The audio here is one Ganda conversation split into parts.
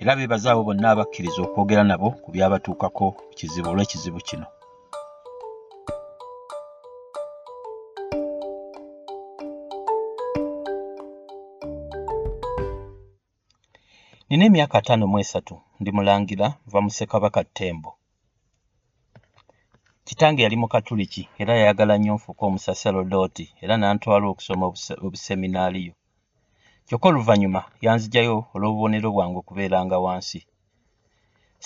era beebaza abo bonna abakkiriza okwogera nabo ku byabatuukako kizibu olw'ekizibu kino. Nina emyaka ataano mu esatu ndi mulangira nva mu ssekabaka ttembo. Kitange yali mukatuliki era yayagala nnyo nfuuka omusaserodooti era n'antwala okusoma obuseminaaliyo kyokka oluvannyuma yanzigyayo olw'obubonero bwange okubeeranga wansi.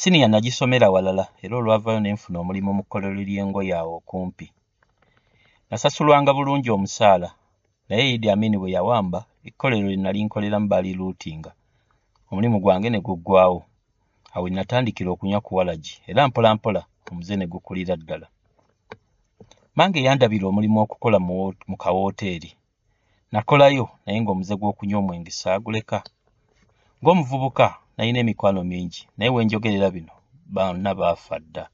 Siniya nagisomera walala era olwavaayo ne nfuna omulimu mu kkolero ly'engoye awo okumpi. Nasasulwanga bulungi omusaala naye idi amini bwe yawamba ekkolero lye nali nkoleramu baali luutinga. Omulimu gwange ne guggwawo awo we natandikira okunywa ku walagi era mpola mpola omuze ne gukulira ddala. Mange yandabira omulimu okukola mu kawooteeri nakolayo naye ng'omuze gw'okunywa omwenge saaguleka ng'omuvubuka nalina emikwano mingi naye we njogerera bino bonna baafa dda.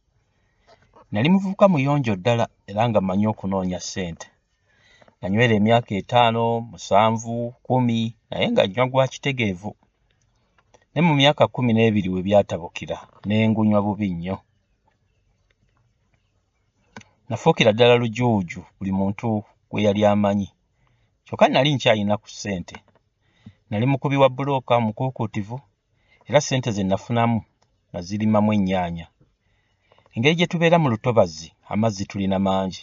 Nali muvubuka muyonjo ddala era nga mmanyi okunoonya ssente. Nanywera emyaka etaano musanvu kumi naye nga nnywa gwa kitegeevu. Ne mu myaka kkumi n'ebiri we byatabukira ne ngunywa bubi nnyo. Nafuukira ddala lujuuju buli muntu gwe yali amanyi kyokka nali nkyalina ku ssente. Nali mukubi wa bbulooka mukuukuutivu era ssente ze nafunamu nazirimamu ennyaanya. Engeri gye tubeera mu lutobazi amazzi tulina mangi.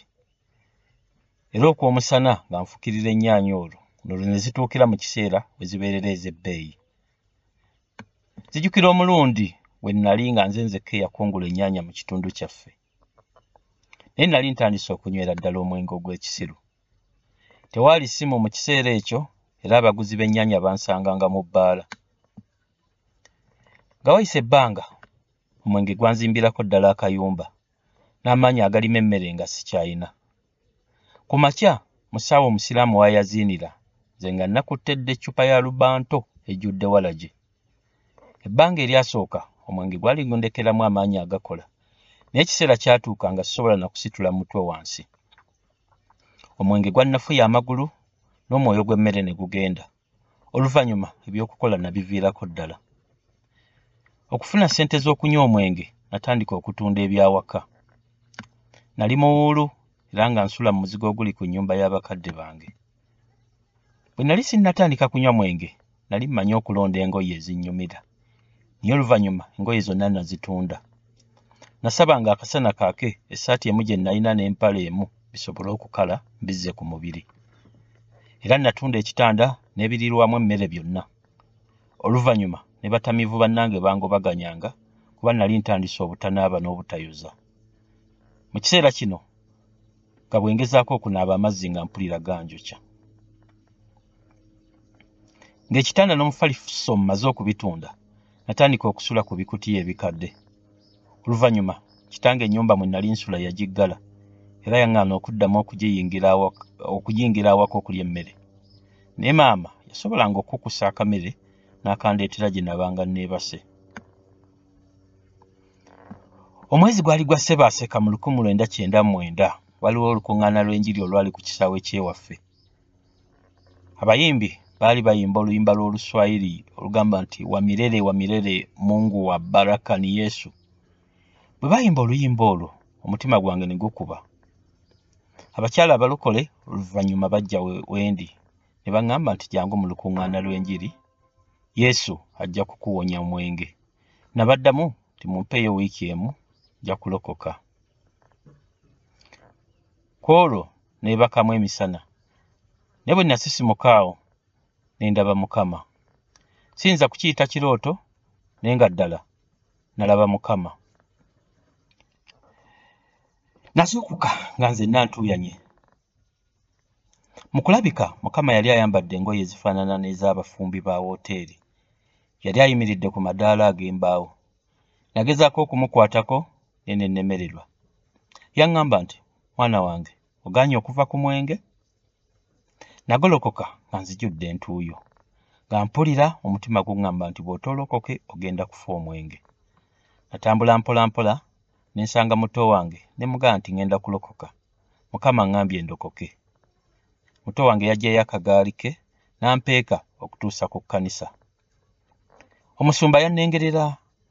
Era okw'omusana nga nfukirira ennyaanya olwo nolwo ne zituukira mu kiseera we zibeerera ez'ebbeeyi. Zijjukira omulundi we nnali nga nze nzekka eyakungula ennyaanya mu kitundu kyaffe. Naye nali ntandise okunywera ddala omwenge ogw'ekisiru tewaali ssimu mu kiseera ekyo era abaguzi b'ennyaanya bansanganga mu bbaala. Nga wayise ebbanga omwenge gwanzimbirako ddala akayumba n'amaanyi agalima emmere nga sikyayina ku makya mu ssaawa omusiraamu wayaziinira nze nga nakuttedde eccupa ya lubanto ejjudde walagi ebbanga eryasooka omwenge gwali gundekeramu amaanyi agakola naye ekiseera kyatuuka nga sisobola na kusitula mutwe wansi omwenge gwannafuya amagulu n'omwoyo gw'emmere ne gugenda. Oluvannyuma eby'okukola nabiviirako ddala. Okufuna ssente z'okunywa omwenge natandika okutunda ebyawaka. Nali muwuulu era nga nsula mu muzigo oguli ku nnyumba y'abakadde bange. Bwe nali sinnatandika kunywa mwenge nali mmanyi okulonda engoye ezinnyumira. Naye oluvannyuma engoye zonna nazitunda. Nasabanga akasana kaake essaati emu gye nalina n'empale emu bisobole okukala bizze ku mubiri. Era natunda ekitanda n'ebirirwamu emmere byonna. Oluvannyuma ne batamiivu bannange bangobaganyanga kuba nali ntandise obutanaaba n'obutayoza. Mu kiseera kino nga bwe ngezaako okunaaba amazzi nga mpulira ganjokya ng'ekitanda n'omufaliso mmaze okubitunda natandika okusula ku bikutiya ebikadde. Oluvannyuma kitange ennyumba mwe nali nsula yagiggala era yaŋŋaana okuddamu okuyingira awaka okulya emmere. Naye maama yasobolanga okukusa akamere n'akandeetera gye nabanga neebase. Omwezi gwali gwa ssebaaseka mu lukumi lwenda kyenda mwenda waliwo olukuŋŋaana lw'enjiri olwali ku kisaawe ky'ewaffe. Abayimbi baali bayimba oluyimba lw'oluswayiri olugamba nti wamirere wamirere mungu wa baraka ni yesu. Bwe baayimba oluyimba olwo omutima gwange ne gukuba abakyala abalokole oluvannyuma bajja wendi ne baŋŋamba nti jangu mu lukuŋŋaana lw'enjiri. Yesu ajja kukuwonya omwenge. Nabaddamu nti mumpeeyo wiiki emu nja kulokoka. Ku olwo neebakamu emisana. Ne bwe nasisimuka awo ne ndaba mukama. Siyinza kukiyita kirooto naye nga ddala nalaba mukama nazuukuka nga nze nantuuyanye mu kulabika mukama yali ayambadde engoye ezifaanana n'ez'abafumbi ba wooteeri yali ayimiridde ku madaala ag'embaawo. Nagezaako okumukwatako naye ne nnemererwa yaŋŋamba nti mwana wange ogaanye okuva ku mwenge? Nagolokoka nga nzijudde entuuyo nga mpulira omutima guŋŋamba nti bw'otoolokoke ogenda kufa omwenge. Natambula mpola mpola ne nsanga muto wange ne mugamba nti ŋŋenda kulokoka. Mukama ŋŋambye ndokoke. Muto wange yaggyayo akagaali ke n'ampeeka okutuusa ku kkanisa. Omusumba yannengerera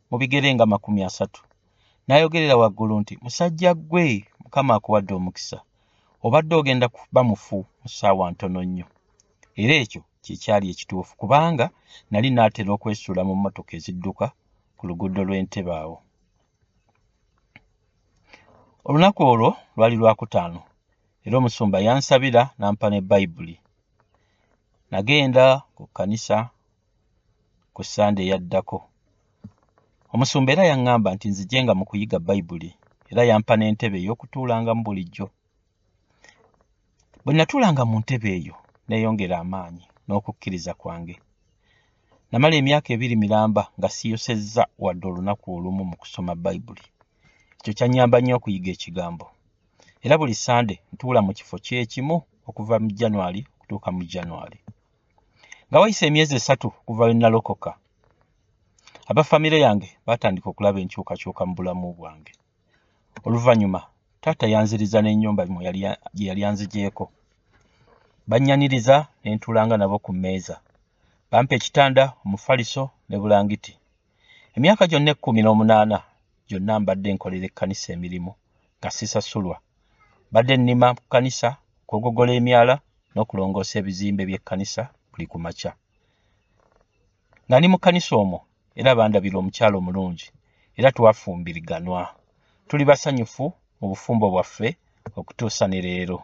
mu bigere nga makumi asatu. N'ayogerera waggulu nti musajja ggwe mukama akuwadde omukisa. Obadde ogenda kuba mufu mu ssaawa ntono nnyo. Era ekyo kyekyali ekituufu kubanga nali naatera okwesuula mu mmotoka ezidduka ku luguudo lw'entebe awo olunaku olwo lwali lwakutaano era omusumba yansabira n'ampa ne bayibuli nagenda ku kkanisa ku ssande eyaddako omusumba era yaŋŋamba nti nzijenga mu kuyiga bayibuli era yampa n'entebe ey'okutuulangamu bulijjo. Bwe natuulanga mu ntebe eyo neeyongera amaanyi n'okukkiriza kwange. Namala emyaka ebiri miramba nga siyosezza wadde olunaku olumu mu kusoma bayibuli ekyo kyannyamba nnyo okuyiga ekigambo. Era buli sande ntuula mu kifo kyekimu okuva mu janwali okutuuka mu janwali nga wayise emyezi esatu okuva lwe nalokoka abafamire yange baatandika okulaba enkyukakyuka mu bulamu bwange. Oluvannyuma taata yanziriza n'ennyumba gye yali anzigyeko. Bannyaniriza ne ntuulanga nabo ku mmeeza. Bampa ekitanda omufaliso ne bulangiti. Emyaka gyonna ekkumi n'omunaana gyonna mbadde nkolera ekkanisa emirimu nga sisasulwa. Badde nnima ku kkanisa okwogogola emyala n'okulongoosa ebizimbe by'ekkanisa buli ku makya. Nga ndi mu kkanisa omwo era bandabira omukyalo omulungi era twafumbiriganwa. Tuli basanyufu mu bufumbo bwaffe okutuusa ne leero